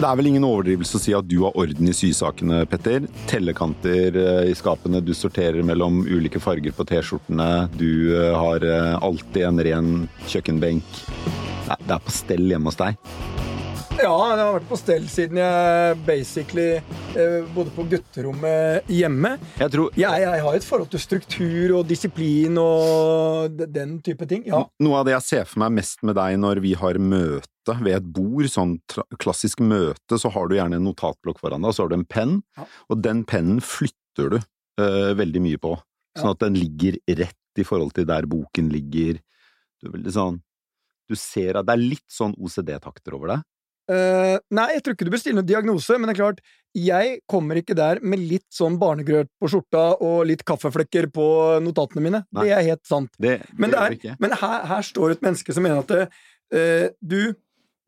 Det er vel ingen overdrivelse å si at du har orden i sysakene, Petter. Tellekanter eh, i skapene, du sorterer mellom ulike farger på T-skjortene. Du eh, har eh, alltid en ren kjøkkenbenk. Det er på stell hjemme hos deg. Ja, det har vært på stell siden jeg basically eh, bodde på gutterommet hjemme. Jeg tror Jeg, jeg har et forhold til struktur og disiplin og den type ting. Ja. Noe av det jeg ser for meg mest med deg når vi har møte ved et bord, sånn klassisk møte, så har du gjerne en notatblokk foran deg, og så har du en penn, Ja. og den pennen flytter du uh, veldig mye på, sånn at den ligger rett i forhold til der boken ligger. Du sånn Du ser at det er litt sånn OCD-takter over det. Uh, nei, jeg tror ikke du bør stille noen diagnose, men det er klart, jeg kommer ikke der med litt sånn barnegrøt på skjorta og litt kaffeflekker på notatene mine. Nei. Det er helt sant. Det, Men, det det er, men her, her står et menneske som mener at uh, du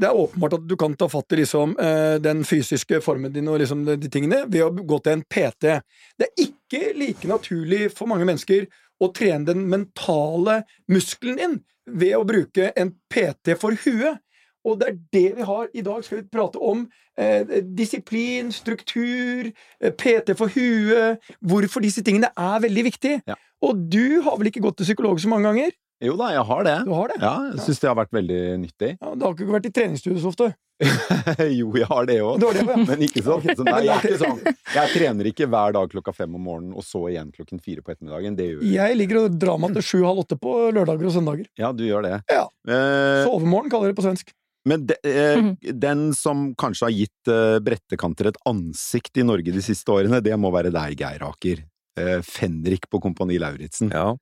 Det er åpenbart at du kan ta fatt i liksom, eh, den fysiske formen din og liksom de, tingene ved å gå til en PT. Det er ikke like naturlig for mange mennesker å trene den mentale muskelen din ved å bruke en PT for huet. Og det er det vi har i dag. Skal vi prate om eh, disiplin, struktur, eh, PT for huet Hvorfor disse tingene er veldig viktige. Ja. Og du har vel ikke gått til psykolog så mange ganger? Jo da, jeg har det. Du har det? Ja, jeg syns det har vært veldig nyttig. Ja, Du har ikke vært i treningsstudio så ofte? jo, jeg har det òg. Du har det, ja. Men ikke sånn. Ok. Så nei, jeg, ikke sånn. jeg trener ikke hver dag klokka fem om morgenen, og så igjen klokken fire på ettermiddagen. Det gjør jeg. Jeg ligger og drar meg til sju-halv åtte på lørdager og søndager. Ja, du gjør det. Ja. Eh, Sovemorgen kaller det på svensk. Men de, eh, den som kanskje har gitt eh, brettekanter et ansikt i Norge de siste årene, det må være deg, Geir Aker. Eh, Fenrik på Kompani Lauritzen. Ja.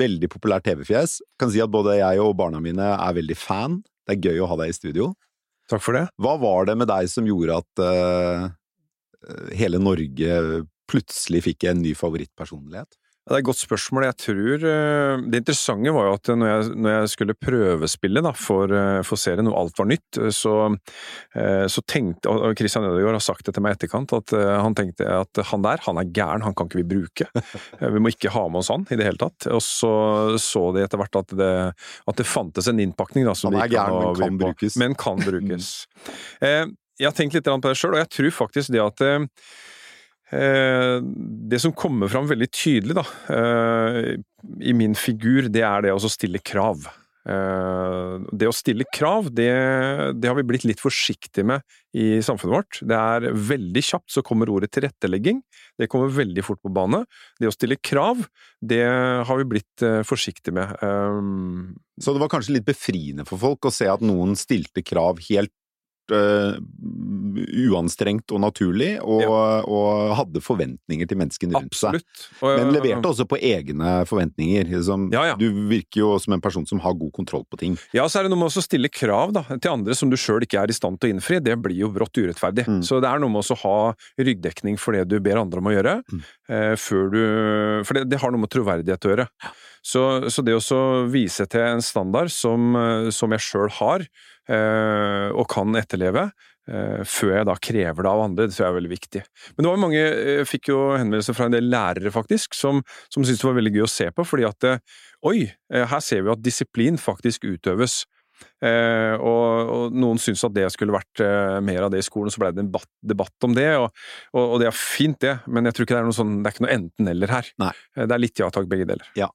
Veldig populær TV-fjes. Kan si at både jeg og barna mine er veldig fan. Det er gøy å ha deg i studio. Takk for det. Hva var det med deg som gjorde at uh, hele Norge plutselig fikk en ny favorittpersonlighet? Det er et godt spørsmål. Jeg tror eh, Det interessante var jo at når jeg, når jeg skulle prøvespille da, for, eh, for serien, og alt var nytt, så, eh, så tenkte Og Christian Ødegaard har sagt det til meg i etterkant, at han tenkte at han der, han er gæren, han kan ikke vi bruke. Vi må ikke ha med oss han i det hele tatt. Og så så de etter hvert at det, at det fantes en innpakning da, som Han er gikk gæren, men kan på. brukes. Men kan brukes. Jeg har tenkt litt på det sjøl, og jeg tror faktisk det at Det som kommer fram veldig tydelig da, eh, i min figur, det er det å stille krav. Eh, Det å stille krav, det, det har vi blitt litt forsiktige med i samfunnet vårt. Det er veldig kjapt så kommer ordet tilrettelegging. Det kommer veldig fort på bane. Det å stille krav, det har vi blitt eh, forsiktige med. Eh, Så det var kanskje litt befriende for folk å se at noen stilte krav helt eh, uanstrengt og naturlig, og, og hadde forventninger til menneskene rundt seg. Absolutt. Og- Men leverte også på egne forventninger. Liksom, Ja, ja. Du virker jo som en person som har god kontroll på ting. Ja, så er det noe med å stille krav da, til andre som du sjøl ikke er i stand til å innfri. Det blir jo brått urettferdig. Mm. Så det er noe med å ha ryggdekning for det du ber andre om å gjøre, Mm. uh, før du For det, det har noe med troverdighet å gjøre. Så, så det å så vise til en standard som, eh, som jeg sjøl har, og kan etterleve, eh, før jeg da krever det av andre, det tror jeg er veldig viktig. Men det var mange, jeg fikk jo henvendelser fra en del lærere faktisk, som, som syntes det var veldig gøy å se på, fordi at eh, oi, eh, her ser vi at disiplin faktisk utøves. Eh, og, og noen syntes at det skulle vært eh, mer av det i skolen, så ble det en debatt, debatt om det, og, og, og det er fint det, men jeg tror ikke det er noe sånn, det er ikke noe enten-eller her. Nei. Eh, Det er litt ja takk, begge deler. Ja.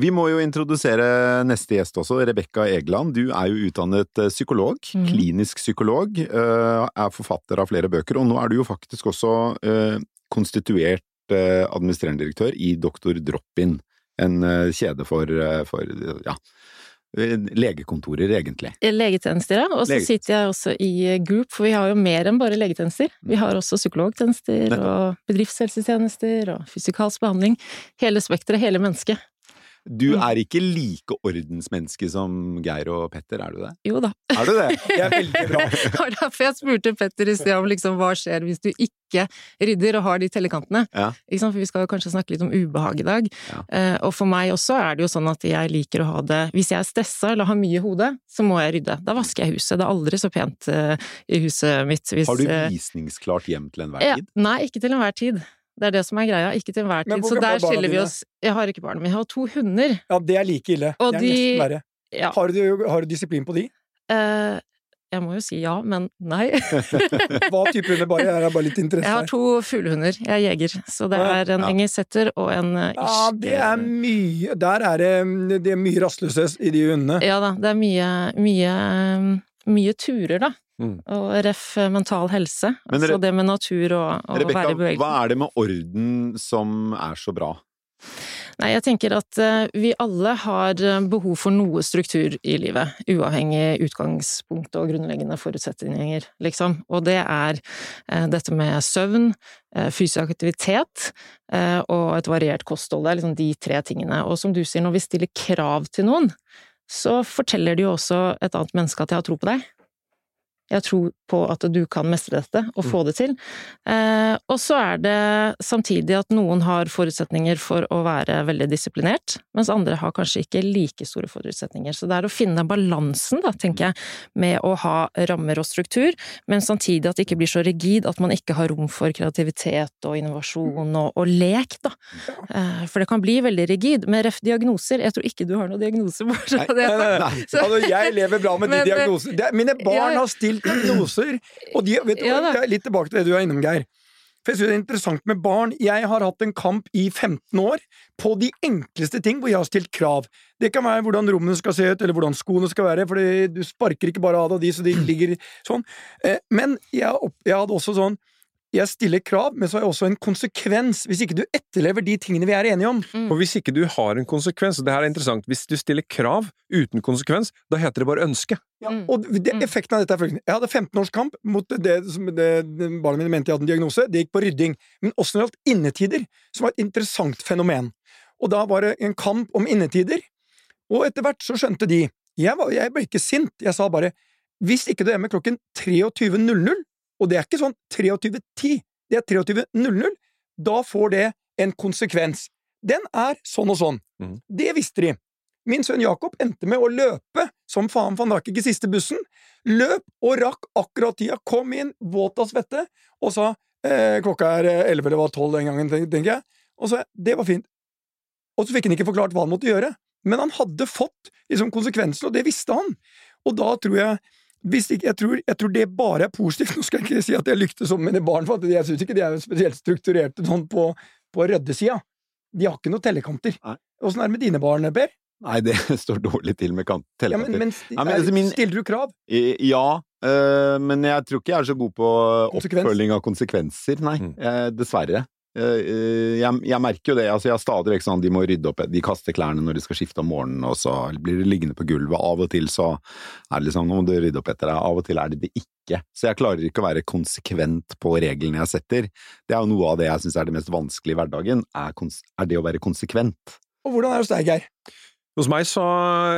Vi må jo introdusere neste gjest også, Rebekka Egeland. Du er jo utdannet eh, psykolog, mm. klinisk psykolog, eh, er forfatter av flere bøker, og nå er du jo faktisk også eh, konstituert eh, administrerende direktør i Doktor Drop-In, en eh, kjede for, for ja, legekontorer, egentlig. Legetjenester, ja. Og så sitter jeg også i Group, for vi har jo mer enn bare legetjenester. Vi har også psykologtjenester og bedriftshelsetjenester og fysikalsk behandling. Hele spekteret, hele mennesket. Du Mm. er ikke like ordensmenneske som Geir og Petter, er du det? Jo da. Er du det? Det er veldig bra. Det var derfor jeg spurte Petter i sted om liksom hva skjer hvis du ikke rydder og har de tellekantene. Ja. For vi skal jo kanskje snakke litt om ubehag i dag. Ja. Eh, og for meg også er det jo sånn at jeg liker å ha det Hvis jeg er stressa eller har mye i hodet, så må jeg rydde. Da vasker jeg huset. Det er aldri så pent eh, i huset mitt hvis Har du eh, visningsklart hjem til enhver ja, tid? Nei, ikke til enhver tid. Det er det som er greia. Ikke til enhver tid. Så der er skiller vi oss. Jeg har ikke barn, men jeg har to hunder. Ja, det er like ille. Og det er de- nesten verre. Ja. Har du, har du disiplin på de? Eh, jeg må jo si ja, men nei. Hva type hunder bare? Jeg har bare litt interesse Jeg har to fuglehunder, jeg er jeger, så det er en Ja. engelsk setter og en eh, Ja, det er mye Der er det, det er mye rastløshet i de hundene. Ja da, det er mye, mye, mye turer, da. Mm. Og ref mental helse. Men altså det med natur og, og være i bevegelse. hva er det med orden som er så bra? Nei, jeg tenker at eh, vi alle har eh, behov for noe struktur i livet, uavhengig utgangspunkt og grunnleggende forutsetninger, liksom. Og det er eh, dette med søvn, eh, fysisk aktivitet eh, og et variert kosthold. Det er liksom de tre tingene. Og som du sier, når vi stiller krav til noen, så forteller det jo også et annet menneske at jeg har tro på deg. Jeg har tro på at du kan mestre dette og få det til. Eh, og så er det samtidig at noen har forutsetninger for å være veldig disiplinert, mens andre har kanskje ikke like store forutsetninger. Så det er å finne balansen, da, tenker jeg, med å ha rammer og struktur, men samtidig at det ikke blir så rigid at man ikke har rom for kreativitet og innovasjon og, og lek, da. Eh, for det kan bli veldig rigid. Med ref diagnoser, jeg tror ikke du har noen diagnose, bare så det er sagt. Nei. Altså, jeg lever bra med de eh, diagnosene. Mine barn har stilt diagnoser, og de, vet du, Ja litt tilbake til det du er innom, Geir. For jeg synes det er interessant med barn. Jeg har hatt en kamp i 15 år på de enkleste ting hvor jeg har stilt krav. Det kan være hvordan rommene skal se ut, eller hvordan skoene skal være, for du sparker ikke bare av deg de så de ligger sånn. Eh, Men jeg, jeg hadde også sånn jeg stiller krav, men så har jeg også en konsekvens hvis ikke du etterlever de tingene vi er enige om. Og hvis ikke du har en konsekvens, og det her er interessant, hvis du stiller krav uten konsekvens, da heter det bare ønske. Ja, Mm. og det, Mm. effekten av dette er følgende. Jeg hadde 15-årskamp mot det som det, det barnet mine mente jeg hadde en diagnose. Det gikk på rydding. Men også når det gjaldt innetider, som var et interessant fenomen. Og da var det en kamp om innetider, og etter hvert så skjønte de Jeg, var, jeg ble ikke sint, jeg sa bare hvis ikke du er med klokken 23.00, og det er ikke sånn 23.10, det er 23.00, da får det en konsekvens. Den er sånn og sånn. Mm. Det visste de. Min sønn Jakob endte med å løpe som faen, for han rakk ikke siste bussen. Løp og rakk akkurat tida, kom inn, våt av svette, og sa eh, klokka er eh, elleve, det var tolv den gangen, tenker jeg. Og så det var fint. Og så fikk han ikke forklart hva han måtte gjøre, men han hadde fått liksom, konsekvenser, og det visste han. Og da tror jeg hvis ikke, jeg, tror, jeg tror det bare er positivt. Nå skal jeg ikke si at jeg lyktes som mine barn, for jeg syns ikke de er spesielt strukturerte sånn på, på røddesida. De har ikke noen tellekanter. Åssen er det med dine barn, Per? Nei, det står dårlig til med kant- Ja, men, men, Ja, men altså, min- stiller du krav? Ja, øh, men jeg tror ikke jeg er så god på oppfølging av konsekvenser, nei. Mm. Eh, dessverre. Eh, eh, jeg, jeg merker jo det, altså jeg har stadig vekk sånn de må rydde opp, de kaster klærne når de skal skifte om morgenen, og så blir de liggende på gulvet. Av og til så er det liksom, nå må du rydde opp etter deg, av og til er det det ikke. Så jeg klarer ikke å være konsekvent på reglene jeg setter. Det er jo noe av det jeg syns er det mest vanskelige i hverdagen, er, er det å være konsekvent. Og hvordan er det hos deg, Geir? Hos meg så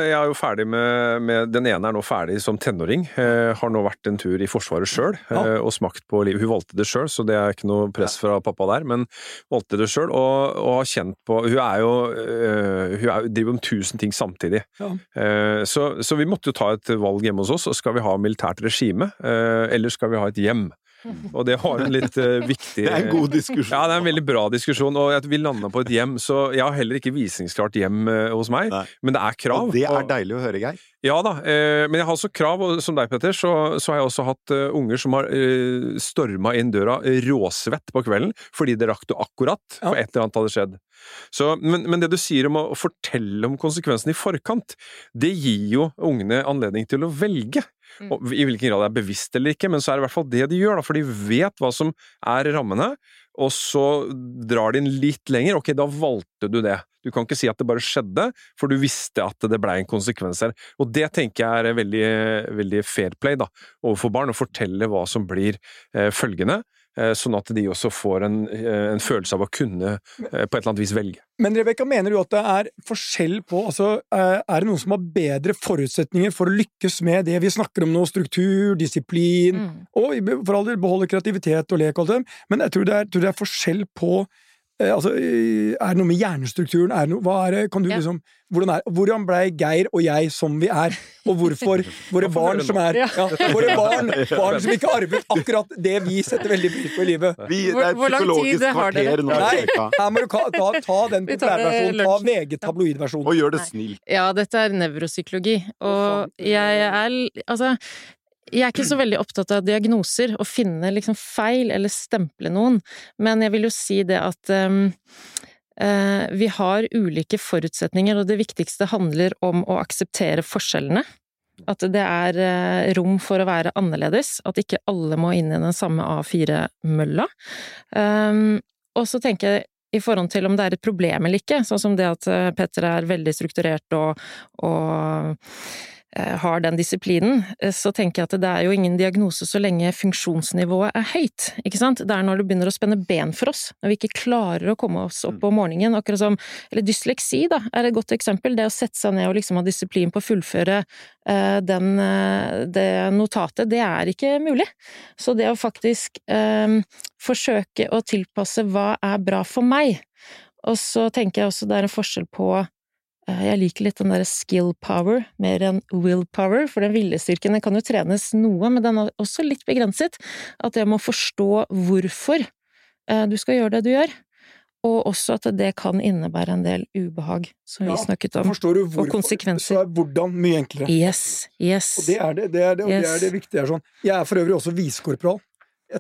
jeg er jo ferdig med, med Den ene er nå ferdig som tenåring. Eh, har nå vært en tur i Forsvaret sjøl eh, og smakt på livet. Hun valgte det sjøl, så det er ikke noe press fra pappa der, men valgte det sjøl og, og har kjent på Hun er jo eh, Hun er, driver om tusen ting samtidig. Ja. Eh, så, så vi måtte jo ta et valg hjemme hos oss. Skal vi ha militært regime, eh, eller skal vi ha et hjem? Og det var en litt uh, viktig Det er en god diskusjon. ja, det er en veldig bra diskusjon, og vi landa på et hjem. Så jeg har heller ikke visningsklart hjem uh, hos meg, Nei. men det er krav. Og det er og- deilig å høre, Geir. Ja da, eh, men jeg har også krav, og som deg Petter, så, så har jeg også hatt uh, unger som har uh, storma inn døra råsvett på kvelden fordi det rakk du akkurat, for et eller annet hadde skjedd. Så, men, men det du sier om å fortelle om konsekvensene i forkant, det gir jo ungene anledning til å velge. Mm. Og I hvilken grad det er bevisst eller ikke, men så er det i hvert fall det de gjør, da, for de vet hva som er rammene, og så drar de den litt lenger. Ok, da valgte du det. Du kan ikke si at det bare skjedde, for du visste at det blei en konsekvens her. Og det tenker jeg er veldig, veldig fair play da, overfor barn, å fortelle hva som blir eh, følgende, sånn at de også får en, eh, en følelse av å kunne eh, på et eller annet vis velge. Men Rebekka, mener du at det er forskjell på altså, eh, Er det noen som har bedre forutsetninger for å lykkes med det vi snakker om nå? Struktur, disiplin Mm. og for all del beholde kreativitet og lek og alt det, men jeg tror det er, tror det er forskjell på eh, altså, eh, Er det noe med hjernestrukturen? Er noe, hva er det, kan du Ja. liksom, hvordan, er, hvordan blei Geir og jeg som vi er? Og hvorfor våre barn som er Ja. Våre barn, barn som ikke arvet akkurat det vi setter veldig pris på i livet. Vi, det er et psykologisk kvarter nå. Nei, her må du ta, ta den Vi populærversjonen, ta. VG tabloidversjonen. Og gjør det snilt. Ja, dette er nevropsykologi, og jeg er Altså, jeg er ikke så veldig opptatt av diagnoser, å finne liksom feil eller stemple noen, men jeg vil jo si det at um, uh, vi har ulike forutsetninger, og det viktigste handler om å akseptere forskjellene. At det er uh, rom for å være annerledes, at ikke alle må inn i den samme A4-mølla. Um, og så tenker jeg i forhold til om det er et problem eller ikke, sånn som det at uh, Petter er veldig strukturert og, og Eh, har den disiplinen, eh, så tenker jeg at det er jo ingen diagnose så lenge funksjonsnivået er høyt, ikke sant? Det er når det begynner å spenne ben for oss, når vi ikke klarer å komme oss opp om morgenen, akkurat som Eller dysleksi, da, er et godt eksempel. Det å sette seg ned og liksom ha disiplin på å fullføre eh, den, det notatet, det er ikke mulig. Så det å faktisk eh, forsøke å tilpasse hva er bra for meg, og så tenker jeg også det er en forskjell på Eh, jeg liker litt den derre skill power mer enn will power, for den viljestyrken den kan jo trenes noe, men den er også litt begrenset. At jeg må forstå hvorfor eh, du skal gjøre det du gjør. Og også at det kan innebære en del ubehag, som ja, vi snakket om. Forstår du hvorfor, og konsekvenser. Så er hvordan mye enklere. Yes, yes. Og det er det, det, er det, yes. det, er det viktige. Sånn. Jeg er for øvrig også visekorporal.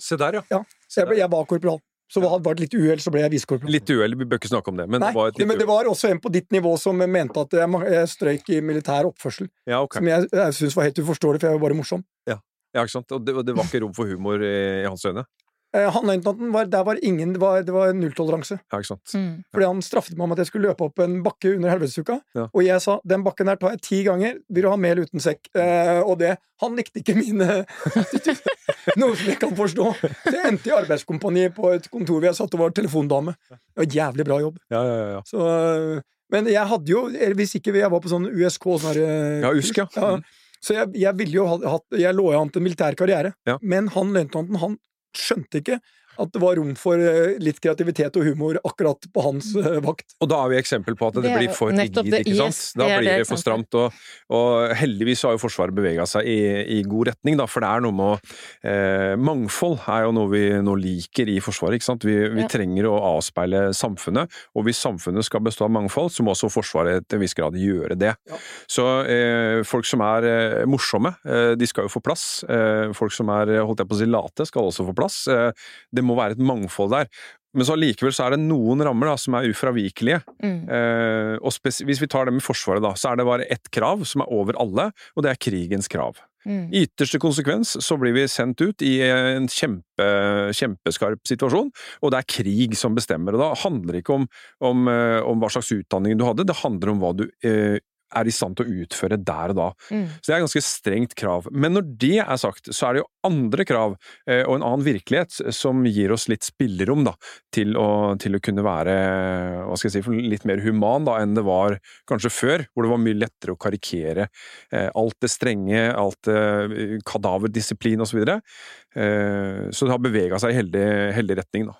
Se der, ja. ja. Jeg, jeg var korporal. Så var det litt uhell, så ble jeg visekorporal. Litt uhell, vi bør ikke snakke om det. Men, Nei, det, var det, men det var også en på ditt nivå som mente at jeg, jeg strøyk i militær oppførsel. Ja, okay. Som jeg, jeg syntes var helt uforståelig, for jeg var bare morsom. Ja, ja ikke sant? Og det, det var ikke rom for humor i, i hans øyne? Eh, han var, der var ingen Det var, det var nulltoleranse. Ja, ikke sant. Mm. Fordi han straffet meg med at jeg skulle løpe opp en bakke under helvetesuka. Ja. Og jeg sa den bakken der tar jeg ti ganger. Vil du ha mel uten sekk? Eh, og det Han likte ikke mine Noe som jeg kan forstå. Så jeg endte i Arbeidskompaniet på et kontor hvor jeg satt og var telefondame. Det var jævlig bra jobb. Ja, ja, ja. Så, eh, men jeg hadde jo Hvis ikke jeg var på sånn USK sånn her, eh, Ja, USK, ja. ja. Så jeg, jeg, ville jo ha hatt Jeg lå jo an til en militær karriere. Ja. Men han løytnanten, han skjønte ikke at det var rom for eh, litt kreativitet og humor akkurat på hans uh, vakt. Og da er vi eksempel på at det, det blir for rigid, ikke sant? Yes, da blir det, det for stramt. Og, og, heldigvis har jo Forsvaret bevega seg i, i, god retning, da, for det er noe med å eh, Mangfold er jo noe vi nå liker i Forsvaret, ikke sant. Vi, vi ja. trenger å avspeile samfunnet, og hvis samfunnet skal bestå av mangfold, så må også Forsvaret til en viss grad gjøre det. Ja. Så eh, folk som er eh, morsomme, eh, de skal jo få plass. folk som er holdt jeg på å si late, skal også få plass. det det må være et mangfold der. Men så allikevel så er det noen rammer da, som er ufravikelige. Mm. Eh, og hvis vi tar det med Forsvaret, da, så er det bare ett krav som er over alle, og det er krigens krav. Mm. I ytterste konsekvens så blir vi sendt ut i en kjempe, kjempeskarp situasjon, og det er krig som bestemmer. Og da handler det ikke om, om, eh, om hva slags utdanning du hadde, det handler om hva du eh, er i stand til å utføre der og da. Mm. Så det er et ganske strengt krav. Men når det er sagt, så er det jo andre krav eh, og en annen virkelighet som gir oss litt spillerom da, til å, til å kunne være hva skal jeg si, litt mer human da, enn det var kanskje før, hvor det var mye lettere å karikere eh, alt det strenge, alt det kadaverdisiplin osv. Så, videre. eh, så det har bevega seg i heldig, heldig retning. da.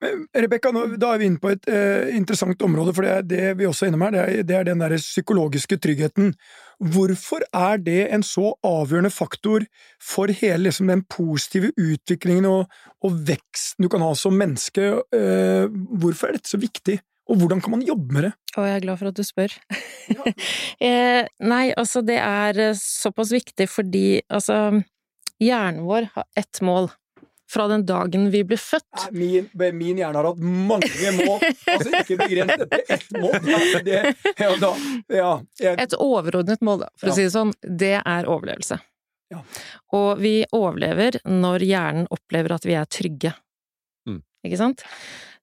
Rebekka, da er vi inne på et uh, interessant område, for det er det vi også er innom her, det er, det er den der psykologiske tryggheten. Hvorfor er det en så avgjørende faktor for hele liksom, den positive utviklingen og, og, veksten du kan ha som menneske? Uh, hvorfor er dette så viktig? Og hvordan kan man jobbe med det? Og jeg er glad for at du spør. Ja. eh, nei, altså det er såpass viktig fordi altså hjernen vår har ett mål, fra den dagen vi ble født. Min, min hjerne har hatt mange mål, altså ikke begrenset til ett mål. Det, ja, da, ja, jeg... Et overordnet mål, for ja. å si det sånn, det er overlevelse. Ja. Og vi overlever når hjernen opplever at vi er trygge. Mm. Ikke sant?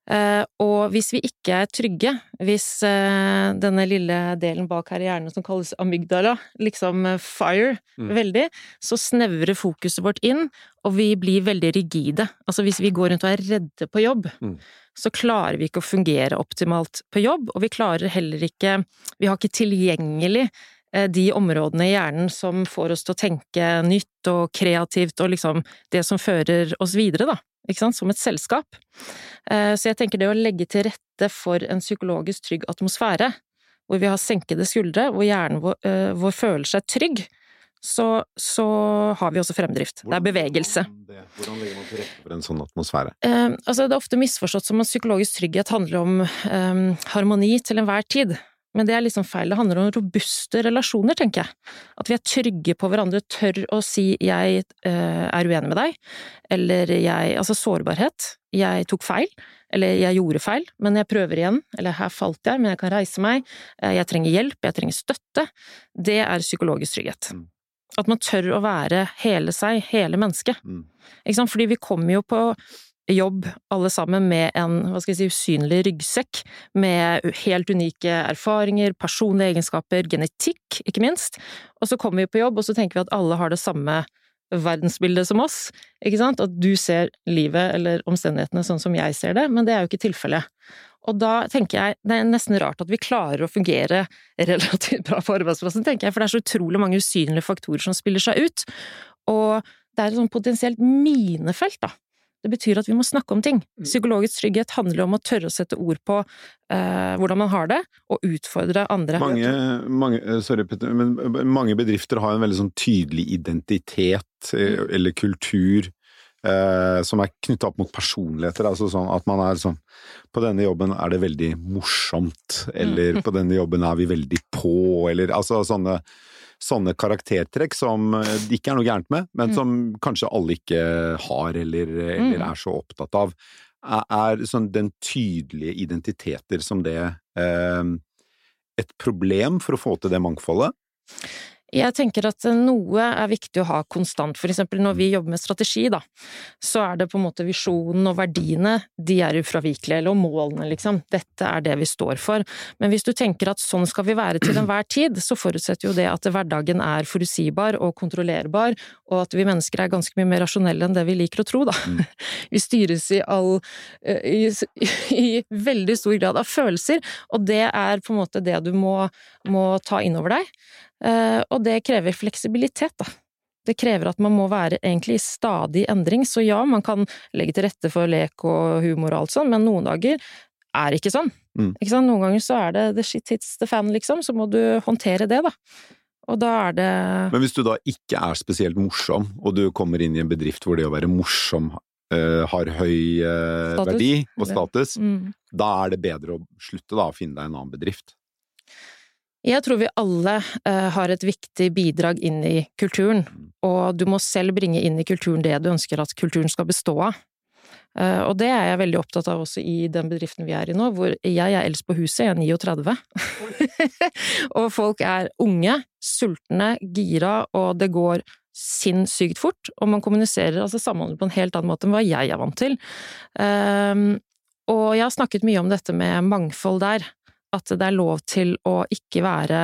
Uh, og hvis vi ikke er trygge, hvis uh, denne lille delen bak her i hjernen som kalles amygdala, liksom uh, fire mm. veldig, så snevrer fokuset vårt inn, og vi blir veldig rigide. Altså hvis vi går rundt og er redde på jobb, mm. så klarer vi ikke å fungere optimalt på jobb, og vi klarer heller ikke Vi har ikke tilgjengelig de områdene i hjernen som får oss til å tenke nytt og kreativt og liksom det som fører oss videre, da som et selskap. Eh, så jeg tenker det å legge til rette for en psykologisk trygg atmosfære, hvor vi har senkede skuldre, hvor hjernen vår, uh, vår føler seg trygg, så, så, har vi også fremdrift. Hvordan, det er bevegelse. Hvordan legger man til rette for en sånn atmosfære? Eh, altså, det er ofte misforstått som at psykologisk trygghet handler om eh, harmoni til enhver tid. Men det er liksom feil. Det handler om robuste relasjoner, tenker jeg. At vi er trygge på hverandre, tør å si 'jeg eh, er uenig med deg', eller 'jeg Altså sårbarhet. 'Jeg tok feil', eller 'jeg gjorde feil, men jeg prøver igjen', eller 'her falt jeg, men jeg kan reise meg', eh, 'jeg trenger hjelp', 'jeg trenger støtte'. Det er psykologisk trygghet. Mm. At man tør å være hele seg, hele mennesket. Mm. Ikke sant? Fordi vi kommer jo på jobb alle sammen med en hva skal jeg si, usynlig ryggsekk, med helt unike erfaringer, personlige egenskaper, genetikk, ikke minst. Og så kommer vi på jobb, og så tenker vi at alle har det samme verdensbildet som oss, ikke sant? At du ser livet eller omstendighetene sånn som jeg ser det, men det er jo ikke tilfellet. Og da tenker jeg det er nesten rart at vi klarer å fungere relativt bra på arbeidsplassen, tenker jeg, for det er så utrolig mange usynlige faktorer som spiller seg ut. Og det er et sånn potensielt minefelt, da. Det betyr at vi må snakke om ting. Psykologisk trygghet handler om å tørre å sette ord på eh, hvordan man har det, og utfordre andre. Mange, mange, eh, sorry, Petter, men mange bedrifter har en veldig sånn tydelig identitet eh, eller kultur eh, som er knytta opp mot personligheter. Altså sånn at man er sånn På denne jobben er det veldig morsomt, eller på denne jobben er vi veldig på, eller altså sånne sånne karaktertrekk som eh, det ikke er noe gærent med, men Mm. som kanskje alle ikke har eller, eller Mm. er så opptatt av, er, er sånn den tydelige identiteter som det eh, et problem for å få til det mangfoldet? Jeg tenker at noe er viktig å ha konstant. For eksempel når vi jobber med strategi, da, så er det på en måte visjonen og verdiene, de er ufravikelige, eller målene, liksom. Dette er det vi står for. Men hvis du tenker at sånn skal vi være til enhver tid, så forutsetter jo det at hverdagen er forutsigbar og kontrollerbar, og at vi mennesker er ganske mye mer rasjonelle enn det vi liker å tro, da. Vi styres i all i, i veldig stor grad av følelser, og det er på en måte det du må, må ta inn over deg. Eh, og det krever fleksibilitet, da. Det krever at man må være egentlig i stadig endring, så ja, man kan legge til rette for lek og humor og alt sånn, men noen dager er ikke sånn. Mm. Ikke sant? Noen ganger så er det the shit hits the fan, liksom, så må du håndtere det, da. Og da er det Men hvis du da ikke er spesielt morsom, og du kommer inn i en bedrift hvor det å være morsom Uh, har høy uh, verdi og status, mm. da er det bedre å slutte da, å finne deg en annen bedrift. Jeg tror vi alle eh, har et viktig bidrag inn i kulturen, og du må selv bringe inn i kulturen det du ønsker at kulturen skal bestå av. Eh, og det er jeg veldig opptatt av også i den bedriften vi er i nå, hvor jeg er eldst på huset, jeg er 39. og folk er unge, sultne, gira, og det går sinnssykt fort, og man kommuniserer, altså samhandler på en helt annen måte enn hva jeg er vant til. Um, og jeg har snakket mye om dette med mangfold der, at det er lov til å ikke være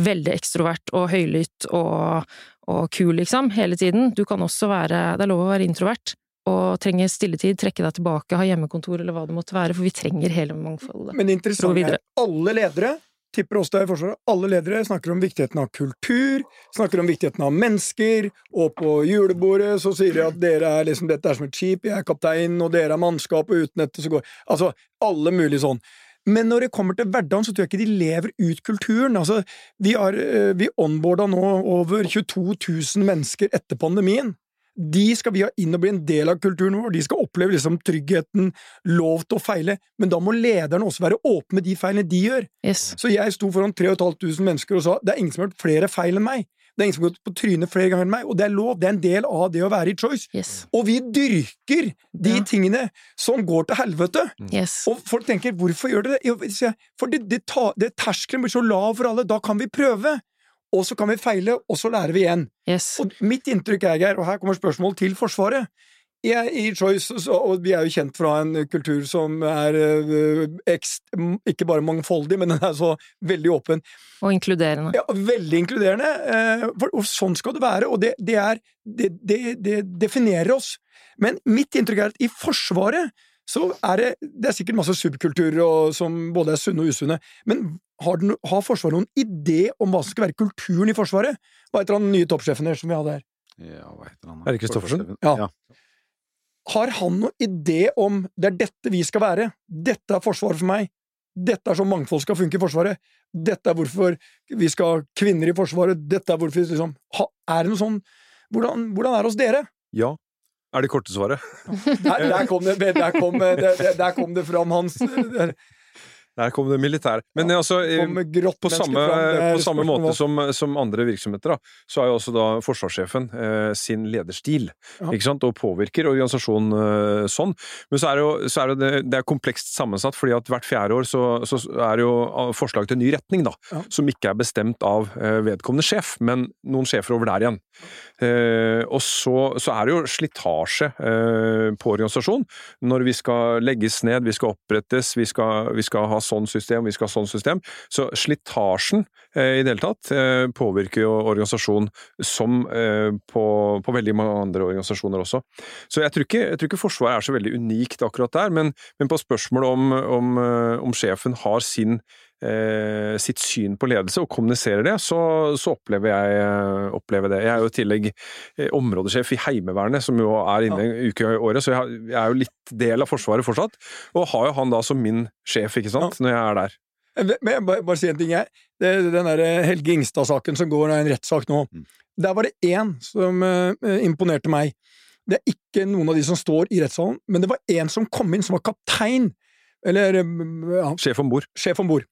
veldig ekstrovert og høylytt og, og kul, liksom, hele tiden. Du kan også være Det er lov å være introvert og trenger stilletid, trekke deg tilbake, ha hjemmekontor eller hva det måtte være, for vi trenger hele mangfoldet. Men det interessante er alle ledere tipper oss det i Forsvaret, alle ledere snakker om viktigheten av kultur, snakker om viktigheten av mennesker, og på julebordet så sier de at dere er liksom, dette er som et skip, jeg er kaptein, og dere er mannskap, og uten dette så går Altså, alle mulige sånn. Men når det kommer til hverdagen, så tror jeg ikke de lever ut kulturen. Altså, vi har eh, vi onboarda nå over 22 000 mennesker etter pandemien. De skal vi ha inn og bli en del av kulturen vår, de skal oppleve liksom tryggheten, lov til å feile, men da må lederne også være åpne med de feilene de gjør. Yes. Så jeg sto foran 3500 mennesker og sa det er ingen som har gjort flere feil enn meg. Det er ingen som har gått på trynet flere ganger enn meg, og det er lov, det er en del av det å være i Choice. Yes. Og vi dyrker de Ja. tingene som går til helvete. Yes. Og folk tenker 'hvorfor gjør dere det?' For det, det, det terskelen blir så lav for alle, da kan vi prøve. Og så kan vi feile, og så lærer vi igjen. yes. Og mitt inntrykk er, Geir, og her kommer spørsmålet til Forsvaret jeg, I Choice, og vi er jo kjent fra en kultur som er ekst, ikke bare mangfoldig, men den er så veldig åpen. Og inkluderende. Ja, veldig inkluderende, eh, for, sånn skal det være, og det, det, er, det, det, det definerer oss. Men mitt inntrykk er at i Forsvaret så er det Det er sikkert masse subkulturer og, som både er sunne og usunne, men har, den, har Forsvaret noen idé om hva som skal være kulturen i Forsvaret? Hva heter han nye toppsjefen deres som vi hadde her? Ja, hva heter han? Er det Kristoffersen? Ja. Har han noen idé om det er dette vi skal være? Dette er Forsvaret for meg. Dette er sånn mangfold skal funke i Forsvaret. Dette er hvorfor vi skal ha kvinner i Forsvaret. Dette er hvorfor vi liksom ha, Er det noe sånn hvordan, hvordan er det hos dere? Ja. Er det korte svaret? Der, der, kom, det, der, kom, det, der kom det fram, Hans. Der. Der kom det militære. Men altså, eh, grått på samme, er på samme måte som, som andre virksomheter, da, så har jo også da forsvarssjefen eh, sin lederstil, Ja. ikke sant, og påvirker organisasjonen eh, sånn. Men så er det jo så er det, det er komplekst sammensatt, fordi at hvert fjerde år så, så er det jo ah, forslag til ny retning, da, Ja. som ikke er bestemt av eh, vedkommende sjef, men noen sjefer over der igjen. Eh, og så, så er det jo slitasje eh, på organisasjonen. når vi skal legges ned, vi skal opprettes, vi skal, vi skal ha sånn system, vi skal ha sånn system. Så slitasjen eh, i det hele tatt eh, påvirker jo organisasjonen som eh, på, på veldig mange andre organisasjoner også. Så jeg tror ikke, jeg tror ikke Forsvaret er så veldig unikt akkurat der, men, men på spørsmålet om, om, eh, om sjefen har sin eh, sitt syn på ledelse og kommuniserer det, så, så opplever jeg eh, opplever det. Jeg er jo i tillegg eh, områdesjef i Heimevernet, som jo er inne en uke i året, så jeg, jeg er jo litt del av Forsvaret fortsatt. Og har jo han da som min sjef, ikke sant, når jeg er der. Men jeg bare, bare si en ting, jeg. Det, den der Helge Ingstad-saken som går, er en rettssak nå. Mm. Der var det én som uh, imponerte meg. Det er ikke noen av de som står i rettssalen, men det var én som kom inn, som var kaptein, eller eh, ja, Sjef om bord. sjef om bord.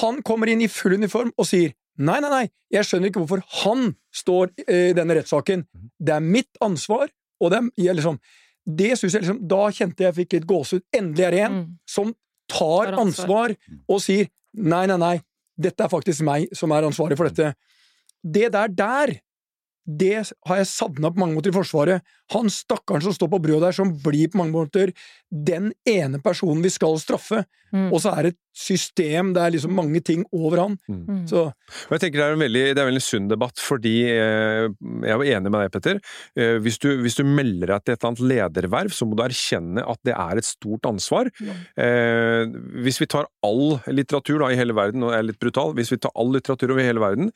Han kommer inn i full uniform og sier nei, nei, nei, jeg skjønner ikke hvorfor han står eh, i denne rettssaken. Det er mitt ansvar, og det er jeg liksom Det synes jeg liksom Da kjente jeg fikk litt gåsehud. Endelig er det en Mm. som tar ansvar. ansvar og sier nei, nei, nei, dette er faktisk meg som er ansvarlig for dette. Det der der, det har jeg savna på mange måter i Forsvaret. Han stakkaren som står på brødet der, som blir på mange måter den ene personen vi skal straffe, Mm. og så er det et system, det er liksom mange ting over han. Mm. Så Og jeg tenker Det er en veldig, det er en veldig sunn debatt, fordi eh, jeg var enig med deg, Petter. Eh, hvis, du, hvis du melder deg til et eller annet lederverv, så må du erkjenne at det er et stort ansvar. Eh, hvis vi tar all litteratur da, i hele verden, og jeg er litt brutal, hvis vi tar all litteratur over hele verden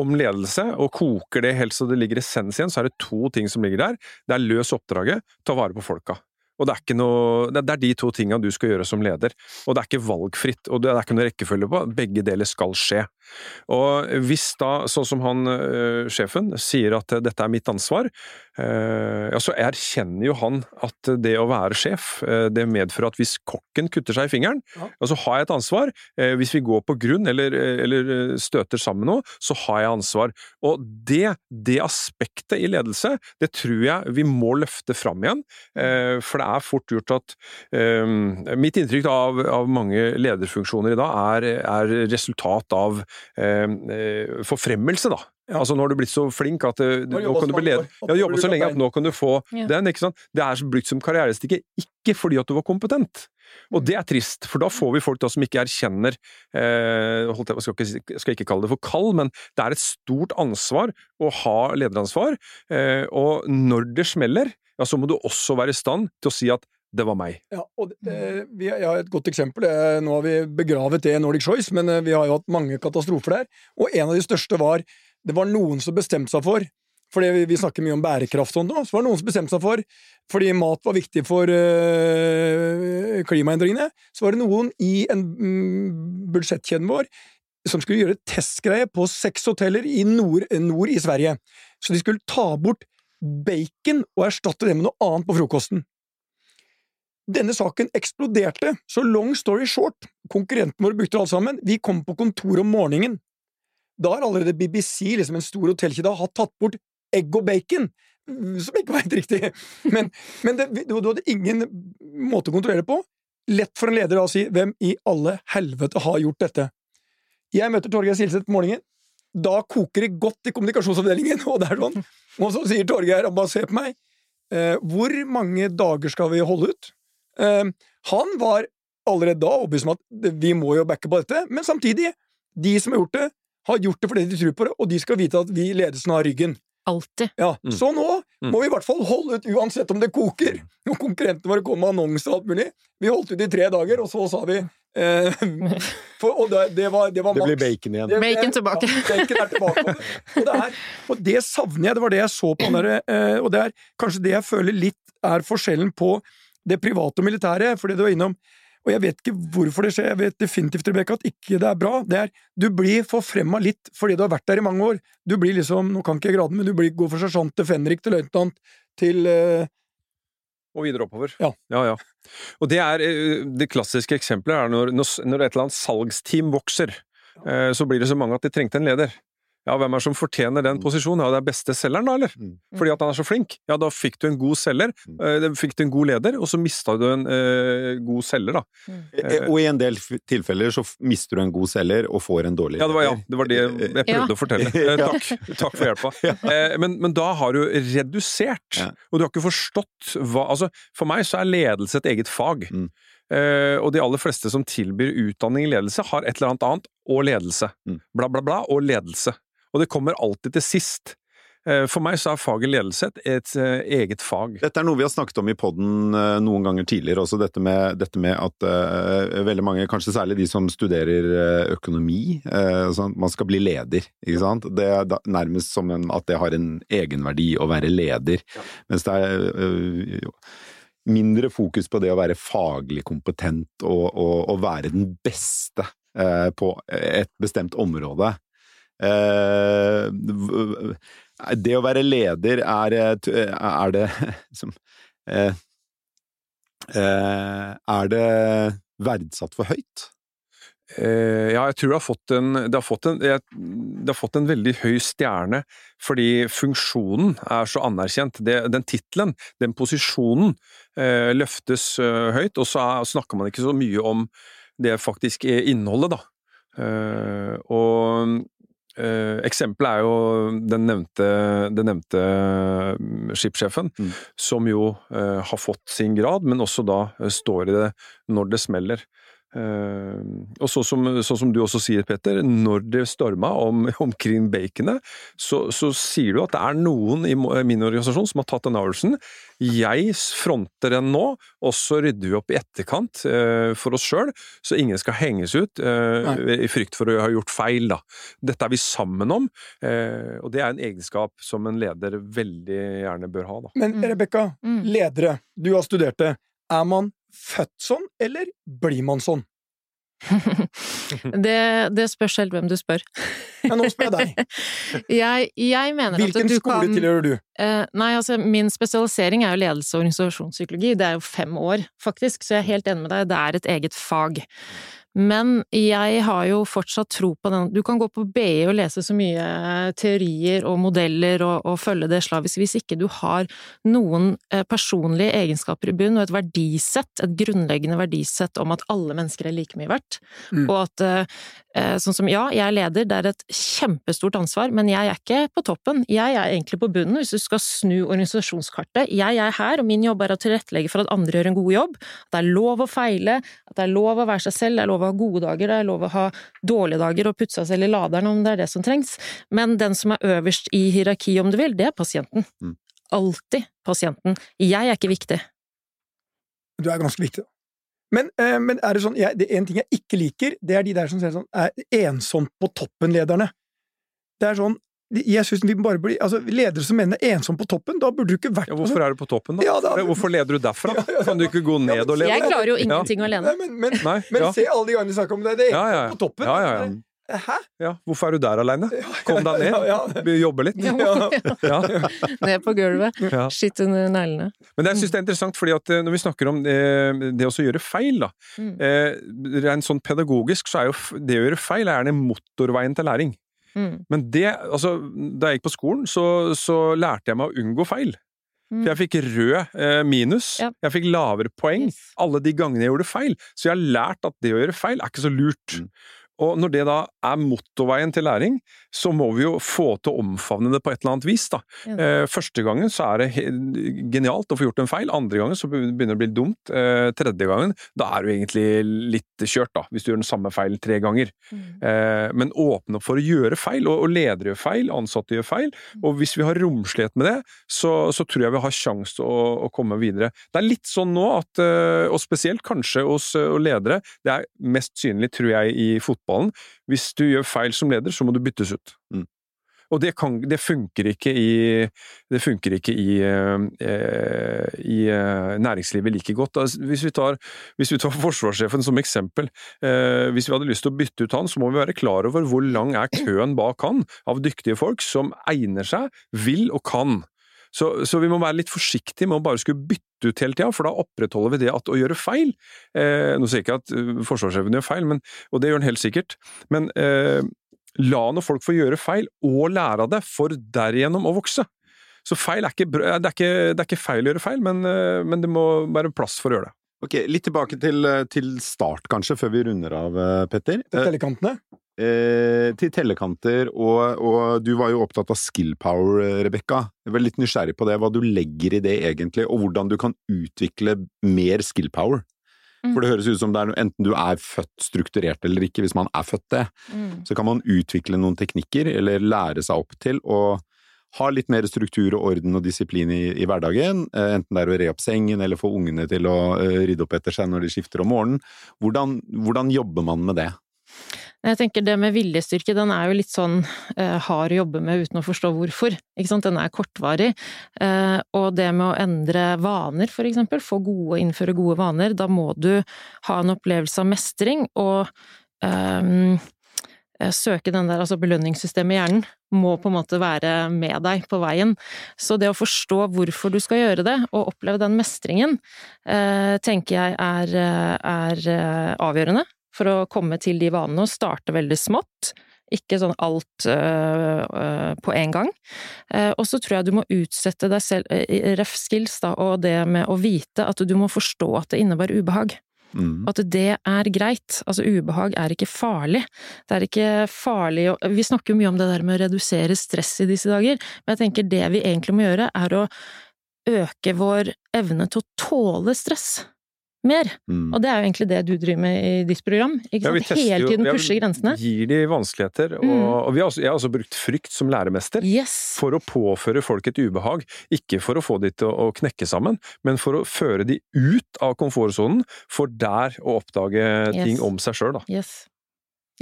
om ledelse, og koker det helt så det ligger essens igjen, så er det to ting som ligger der. Det er løs oppdraget, ta vare på folka. Og det er, ikke noe, det er de to tinga du skal gjøre som leder. Og det er ikke valgfritt, og det er ikke noe rekkefølge på. Begge deler skal skje. Og hvis da, sånn som han øh, sjefen sier at dette er mitt ansvar, øh, ja, så erkjenner jo han at det å være sjef, øh, det medfører at hvis kokken kutter seg i fingeren, Ja. så har jeg et ansvar. Hvis vi går på grunn eller, eller støter sammen noe, så har jeg ansvar. Og det, det aspektet i ledelse, det tror jeg vi må løfte fram igjen. For det er fort gjort at um, Mitt inntrykk av, av mange lederfunksjoner i dag er, er resultat av eh, eh, forfremmelse, da. Ja. Altså Nå har du blitt så flink at eh, du, Du nå kan du bli leder. Ja, du så så lenge at nå kan du få Ja. den. ikke sant? Det er brukt som karrierestikke, ikke fordi at du var kompetent. Og det er trist, for da får vi folk da som ikke erkjenner eh, holdt jeg, skal, ikke, skal ikke kalle det for kall, men det er et stort ansvar å ha lederansvar. Eh, og når det smeller, ja, så må du også være i stand til å si at det var meg. Ja, og eh, vi, jeg har et godt eksempel. Eh, Nå har vi begravet det i Nordic Choice, men eh, vi har jo hatt mange katastrofer der. Og en av de største var Det var noen som bestemte seg for fordi vi, vi snakker mye om bærekraft sånn nå, så var det noen som bestemte seg for Fordi mat var viktig for øh, klimaendringene, så var det noen i en mm, budsjettkjeden vår som skulle gjøre testgreie på seks hoteller i nord, nord i Sverige. Så de skulle ta bort bacon og erstatte det med noe annet på frokosten. Denne saken eksploderte, så long story short, konkurrentene våre brukte alt sammen, vi kom på kontoret om morgenen. Da har allerede BBC, liksom en stor hotellkjede, hatt tatt bort egg og bacon, som ikke var helt riktig. Men, men det, du hadde ingen måte å kontrollere på. Lett for en leder da å si 'hvem i alle helvete har gjort dette'? Jeg møter Torgeir Silseth på morgenen. Da koker det godt i kommunikasjonsavdelingen, og det er sånn. Og så sier Torgeir, han bare se på meg, eh, hvor mange dager skal vi holde ut? Eh, han var allerede da overbevist om at vi må jo backe på dette, men samtidig, de som har gjort det, har gjort det fordi de tror på det, og de skal vite at vi i ledelsen har ryggen. Alltid. Ja, Mm. Så nå Mm. må vi i hvert fall holde ut uansett om det koker. Når konkurrentene våre kom med annonser og alt mulig. Vi holdt ut i tre dager, og så sa vi for, Og det, det var, det var Det blir bacon igjen. Det- Bacon tilbake. Ja, bacon er tilbake. Og det, er, og det savner jeg. Det var det jeg så på der, eh, og det er kanskje det jeg føler litt er forskjellen på det private og militære, fordi du var innom og jeg vet ikke hvorfor det skjer, jeg vet definitivt Rebecca, at ikke det er bra. Det er, du blir forfremma litt fordi du har vært der i mange år. Du blir liksom, nå kan ikke jeg graden, men du blir, går fra sersjant til fenrik til løytnant til eh, Og videre oppover. Ja. ja, ja. Og det er eh, det klassiske eksempelet er når, når et eller annet salgsteam vokser, eh, så blir det så mange at de trengte en leder. Ja, hvem er det som fortjener den posisjonen? Ja, det er beste selgeren, da, eller? Mm. Fordi at han er så flink. Ja, da fikk du en god selger, Mm. eh, fikk du en god leder, og så mista du en eh, god selger, da. Eh, Og i en del tilfeller så mister du en god selger og får en dårlig Ja, det var, ja, det, var det jeg prøvde Ja. å fortelle. Eh, takk, takk for hjelpa. Eh, men, men da har du redusert, og du har ikke forstått hva Altså, for meg så er ledelse et eget fag. Mm. Uh, og de aller fleste som tilbyr utdanning i ledelse, har et eller annet annet og ledelse. Mm. Bla, bla, bla og ledelse. Og det kommer alltid til sist. Eh, for meg så er faget ledelse et, eh, eget fag. Dette er noe vi har snakket om i podden eh, noen ganger tidligere også, dette med, dette med at uh, veldig mange, kanskje særlig de som studerer økonomi, uh, sånn, man skal bli leder, ikke sant? Det er da, nærmest som en, at det har en egenverdi å være leder, mens det er uh, mindre fokus på det å være faglig kompetent og, og, og være den beste eh, på et bestemt område. Eh, det å være leder er, er det som eh, eh, Er det verdsatt for høyt? Ja, jeg tror det har fått en, har fått en, har fått en veldig høy stjerne, fordi funksjonen er så anerkjent. Det, den tittelen, den posisjonen, løftes høyt, og så er, snakker man ikke så mye om det faktisk er innholdet, da. Og eh, eksempelet er jo den nevnte, den nevnte mm, skipssjefen, Mm. som jo eh, har fått sin grad, men også da eh, står i det når det smeller. Eh, og så som, så som du også sier, Petter, når det storma om, omkring baconet, så, så sier du at det er noen i min organisasjon som har tatt den avgjørelsen. Jeg fronter den nå, og så rydder vi opp i etterkant uh, for oss sjøl, så ingen skal henges ut uh, i frykt for å ha gjort feil. Da. Dette er vi sammen om, eh, og det er en egenskap som en leder veldig gjerne bør ha. Da. Men Mm. Rebekka, Mm. ledere, du har studert det. Er man født sånn, eller blir man sånn? Det, det spørs helt hvem du spør. Ja, nå spør jeg deg. Jeg, jeg mener Hvilken at du skole kan tilhører du? Eh, nei, altså min spesialisering er jo ledelse og organisasjonspsykologi. Det er jo fem år, faktisk, så jeg er helt enig med deg, det er et eget fag. Men jeg har jo fortsatt tro på den Du kan gå på BI og lese så mye teorier og modeller og, og følge det slavisk hvis ikke du har noen eh, personlige egenskaper i bunn og et verdisett, et grunnleggende verdisett om at alle mennesker er like mye verdt, Mm. og at eh, sånn som ja, jeg er leder, det er et kjempestort ansvar, men jeg er ikke på toppen, jeg er egentlig på bunnen hvis du skal snu organisasjonskartet. Jeg er her, og min jobb er å tilrettelegge for at andre gjør en god jobb, at det er lov å feile, at det er lov å være seg selv, det er lov å ha gode dager, det er lov å ha dårlige dager og putte seg selv i laderen om det er det som trengs, men den som er øverst i hierarkiet, om du vil, det er pasienten. Mm. Alltid pasienten. Jeg er ikke viktig. Du er ganske viktig. Men, eh, men er det sånn, jeg, det en ting jeg ikke liker, det er de der som ser sånn, er ensomt på toppen-lederne. Det er sånn, jeg synes vi bare blir, altså ledere som mener ensom på toppen, da burde du ikke vært Ja, hvorfor er du på toppen, da? Ja, da- Hvorfor leder du derfra? Ja, ja, ja. Kan du ikke gå ned Ja, men- og lede? Jeg klarer jo Ja. ingenting alene. Nei, men, men, Nei, men ja. se alle de gangene de snakker om det, det er Ja, ensom ja, ja. på toppen. Hæ? ja. Hvorfor er du der aleine? Kom deg ned, Ja, ja. jobbe litt. Ja, Ja. Ned på gulvet, Ja. skitt under neglene. Men jeg synes det er interessant, fordi at eh, når vi snakker om det, det å gjøre feil, da Mm. eh, Rent sånn pedagogisk så er jo det å gjøre feil er gjerne motorveien til læring. Mm. Men det, altså, da jeg gikk på skolen, så, så lærte jeg meg å unngå feil. Mm. For jeg fikk rød eh, minus, Ja. jeg fikk lavere poeng Yes. alle de gangene jeg gjorde feil. Så jeg har lært at det å gjøre feil er ikke så lurt. Mm. Og når det da er motorveien til læring, så må vi jo få til å omfavne det på et eller annet vis. da. Ja. Eh, første gangen så er det genialt å få gjort en feil, andre gangen så begynner det å bli dumt. Eh, tredje gangen, da er du egentlig litt kjørt, da, hvis du gjør den samme feilen tre ganger. Mm. Eh, men åpne opp for å gjøre feil, og, ledere gjør feil, ansatte gjør feil. Og hvis vi har romslighet med det, så, så tror jeg vi har sjanse til å, å komme videre. Det er litt sånn nå at, og spesielt kanskje hos ledere, det er mest synlig, tror jeg, i fotballen. Hvis du gjør feil som leder, så må du byttes ut. Mm. Og det, kan, det funker ikke i, det funker ikke i, eh, i eh, næringslivet like godt. Altså, hvis, vi tar, hvis vi tar forsvarssjefen som eksempel, eh, hvis vi hadde lyst til å bytte ut han, så må vi være klar over hvor lang er køen bak han av dyktige folk som egner seg, vil og kan. Så, så, vi må være litt forsiktige med å bare skulle bytte ut hele tida, for da opprettholder vi det at å gjøre feil eh, Nå sier jeg ikke at uh, forsvarssjefen gjør feil, men, og det gjør han helt sikkert, men eh, la nå folk få gjøre feil, og lære av det, for derigjennom å vokse. Så feil er ikke, det, er ikke, det er ikke feil å gjøre feil, men, eh, men, det må være plass for å gjøre det. Ok, Litt tilbake til, til start, kanskje, før vi runder av, Petter. Til tellekantene? Eh, til tellekanter, og, og, du var jo opptatt av skill power, Rebekka. Jeg var litt nysgjerrig på det, hva du legger i det egentlig, og hvordan du kan utvikle mer skill power. Mm. For det høres ut som det er enten du er født strukturert eller ikke, hvis man er født det, mm. så kan man utvikle noen teknikker, eller lære seg opp til å ha litt mer struktur og orden og disiplin i, i hverdagen, eh, enten det er å re opp sengen eller få ungene til å uh, rydde opp etter seg når de skifter om morgenen. Hvordan, hvordan jobber man med det? Jeg tenker det med viljestyrke, den er jo litt sånn eh, hard å jobbe med uten å forstå hvorfor, ikke sant, den er kortvarig. Eh, og det med å endre vaner, for eksempel, få gode, innføre gode vaner, da må du ha en opplevelse av mestring og ehm, eh, søke den der, altså belønningssystemet i hjernen, må på en måte være med deg på veien. Så det å forstå hvorfor du skal gjøre det, og oppleve den mestringen, eh, tenker jeg er, eh, er eh, avgjørende for å komme til de vanene og starte veldig smått. Ikke sånn alt øh, øh, på en gang. Eh, og så tror jeg du må utsette deg selv, ref skills, da, og det med å vite at du må forstå at det innebærer ubehag. Mm. At det er greit. Altså, ubehag er ikke farlig. Det er ikke farlig å Vi snakker jo mye om det der med å redusere stress i disse dager, men jeg tenker det vi egentlig må gjøre, er å øke vår evne til å tåle stress mer. Mm. Og det er jo egentlig det du driver med i ditt program. Ikke? Ja, Hele tiden pushe grensene. Gir de vanskeligheter. Mm. og har også, jeg har også brukt frykt som læremester yes. for å påføre folk et ubehag. Ikke for å få de til å, å knekke sammen, men for å føre de ut av komfortsonen, for der å oppdage yes. ting om seg sjøl. Yes.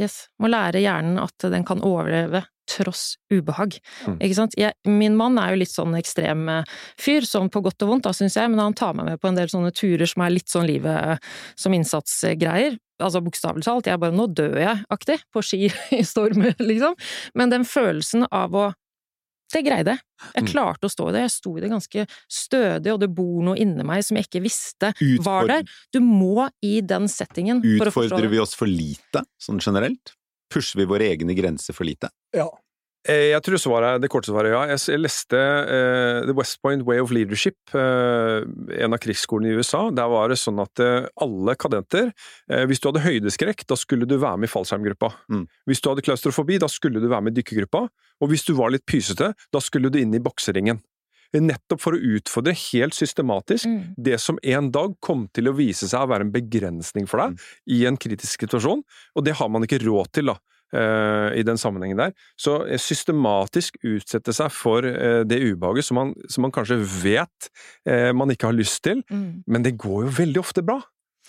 Yes. Må lære hjernen at den kan overleve tross ubehag. Mm. Ikke sant? Jeg, min mann er jo litt sånn ekstrem eh, fyr, sånn på godt og vondt, da syns jeg, men han tar meg med på en del sånne turer som er litt sånn livet eh, som innsatsgreier. Altså bokstavelig talt, jeg er bare 'nå dør jeg'-aktig, på ski i storm, liksom. Men den følelsen av å det greide jeg. Jeg mm. klarte å stå i det. Jeg sto i det ganske stødig, og det bor noe inni meg som jeg ikke visste Utfordre. var der. Du må i den settingen for å forstå det. Utfordrer vi oss for lite, sånn generelt? Pusher vi våre egne grenser for lite? Ja. Eh, jeg tror svaret, det korte svaret ja. Jeg leste uh, The West Point Way of Leadership, uh, en av krigsskolene i USA. Der var det sånn at uh, alle kadenter Hvis du hadde høydeskrekk, da skulle du være med i fallskjermgruppa. Mm. Hvis du hadde klaustrofobi, da skulle du være med i dykkergruppa. Og hvis du var litt pysete, da skulle du inn i bokseringen. Nettopp for å utfordre helt systematisk mm. det som en dag kom til å vise seg å være en begrensning for deg mm. i en kritisk situasjon, og det har man ikke råd til, da. Uh, i den sammenhengen der. Så uh, systematisk utsette seg for uh, det ubehaget som man, som man, kanskje vet man ikke har lyst til, mm. men det går jo veldig ofte bra.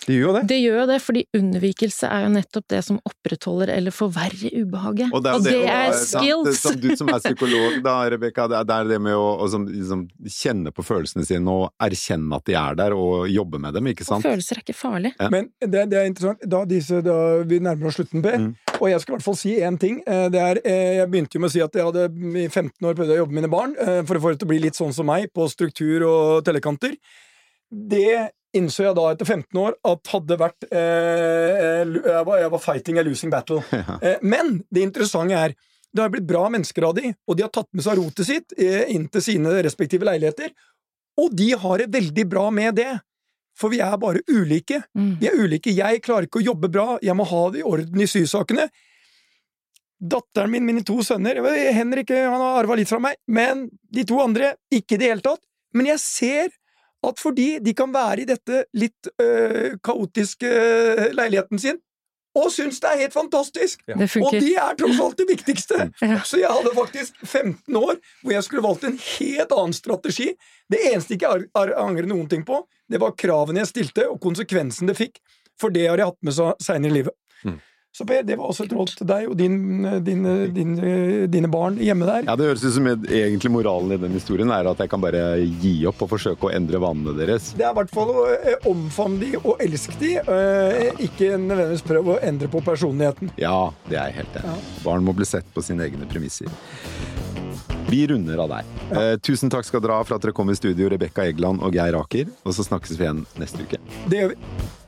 Det gjør jo det. Det gjør jo det, fordi unnvikelse er jo nettopp det som opprettholder eller forverrer ubehaget. Og det er, og det, det er skills! Det, som du som er psykolog, da, Rebekka, det er det med å, å som, liksom, kjenne på følelsene sine og erkjenne at de er der, og jobbe med dem, ikke sant? Og følelser er ikke farlig. Ja. Men det, det, er interessant, da, disse, da vi nærmer oss slutten, Per, mm. Og jeg skal i hvert fall si én ting. Eh, det er, eh, jeg begynte jo med å si at jeg hadde i 15 år prøvd å jobbe med mine barn eh, for å få det til å bli litt sånn som meg, på struktur og tellekanter. Det innså jeg da etter 15 år at hadde vært eh, jeg, var, jeg, var, fighting a losing battle. Ja. Eh, men det interessante er det har blitt bra mennesker av de, og de har tatt med seg rotet sitt eh, inn til sine respektive leiligheter. Og de har det veldig bra med det. For vi er bare ulike. Mm. Vi er ulike. Jeg klarer ikke å jobbe bra, jeg må ha det i orden i sysakene. Datteren min, mine to sønner Henrik han har arva litt fra meg, men de to andre ikke i det hele tatt. Men jeg ser at fordi de kan være i dette litt øh, kaotiske øh, leiligheten sin, og syns det er helt fantastisk! Ja. Og de er tross alt det viktigste! Ja. Så jeg hadde faktisk 15 år hvor jeg skulle valgt en helt annen strategi. Det eneste ikke jeg angrer noen ting på, det var kravene jeg stilte, og konsekvensen det fikk. For det har jeg hatt med seg seinere i livet. Mm. Så Per, det var også et råd til deg og din, din, din, dine barn hjemme der. Ja, Det høres ut som egentlig moralen i den historien er at jeg kan bare gi opp og forsøke å endre vanene deres. Det er i hvert fall å eh, omfavne de og elske de, eh, ikke nødvendigvis prøve å endre på personligheten. Ja, det er jeg helt enig. Ja. Barn må bli sett på sine egne premisser. Vi runder av der. Eh, tusen takk skal dere ha for at dere kom i studio, Rebekka Egeland og Geir Aker. Og så snakkes vi igjen neste uke. Det gjør vi.